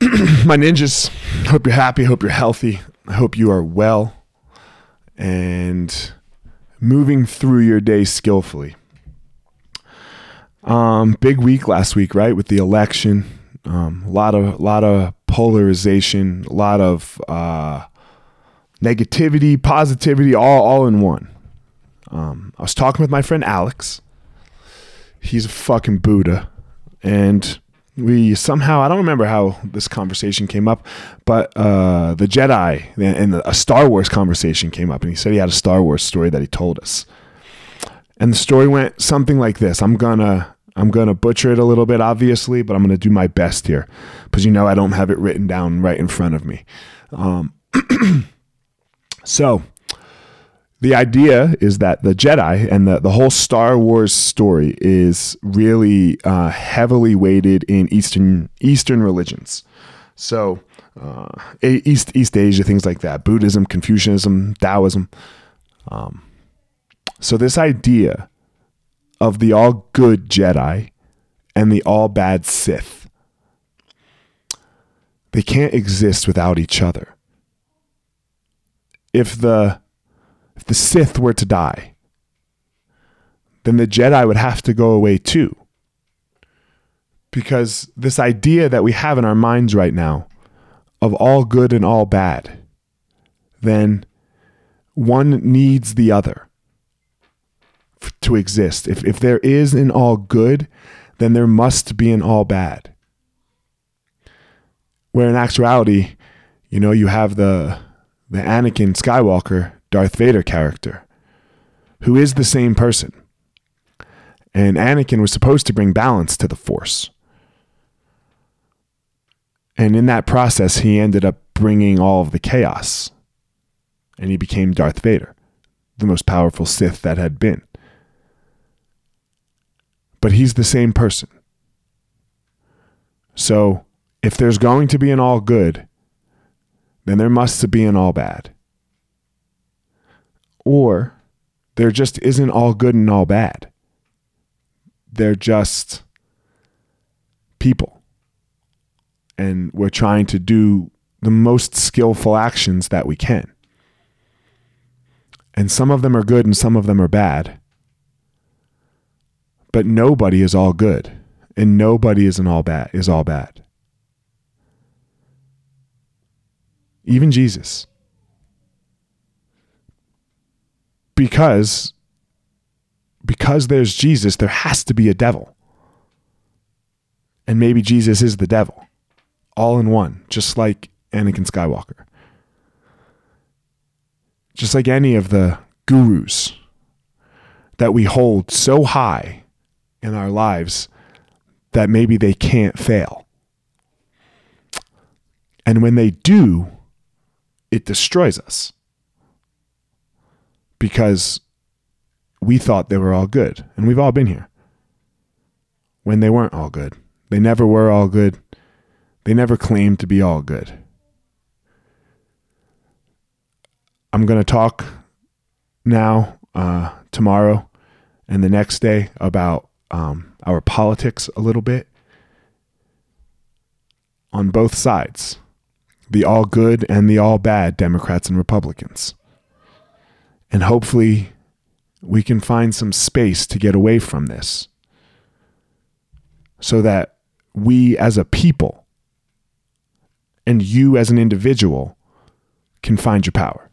my ninjas, hope you're happy. Hope you're healthy. I hope you are well and moving through your day skillfully. Um, big week last week, right? With the election, um, a lot of a lot of polarization, a lot of uh, negativity, positivity, all all in one. Um, I was talking with my friend Alex. He's a fucking Buddha, and we somehow I don't remember how this conversation came up, but uh, the Jedi and a Star Wars conversation came up, and he said he had a Star Wars story that he told us, and the story went something like this. I'm gonna I'm gonna butcher it a little bit, obviously, but I'm gonna do my best here because you know I don't have it written down right in front of me. Um, so the idea is that the Jedi and the, the whole Star Wars story is really uh, heavily weighted in Eastern Eastern religions. So uh, East East Asia, things like that, Buddhism, Confucianism, Taoism. Um, so this idea of the all good Jedi and the all bad Sith, they can't exist without each other. If the if the Sith were to die, then the Jedi would have to go away too. Because this idea that we have in our minds right now of all good and all bad, then one needs the other to exist. If, if there is an all good, then there must be an all bad. Where in actuality, you know, you have the the Anakin Skywalker Darth Vader character, who is the same person. And Anakin was supposed to bring balance to the Force. And in that process, he ended up bringing all of the chaos. And he became Darth Vader, the most powerful Sith that had been. But he's the same person. So, if there's going to be an all good, then there must be an all bad or there just isn't all good and all bad. They're just people. And we're trying to do the most skillful actions that we can. And some of them are good and some of them are bad. But nobody is all good and nobody is all bad is all bad. Even Jesus. Because because there's Jesus, there has to be a devil. And maybe Jesus is the devil, all in one, just like Anakin Skywalker. Just like any of the gurus that we hold so high in our lives that maybe they can't fail. And when they do, it destroys us because we thought they were all good. And we've all been here when they weren't all good. They never were all good. They never claimed to be all good. I'm going to talk now, uh, tomorrow, and the next day about um, our politics a little bit on both sides the all good and the all bad Democrats and Republicans. And hopefully, we can find some space to get away from this so that we as a people and you as an individual can find your power.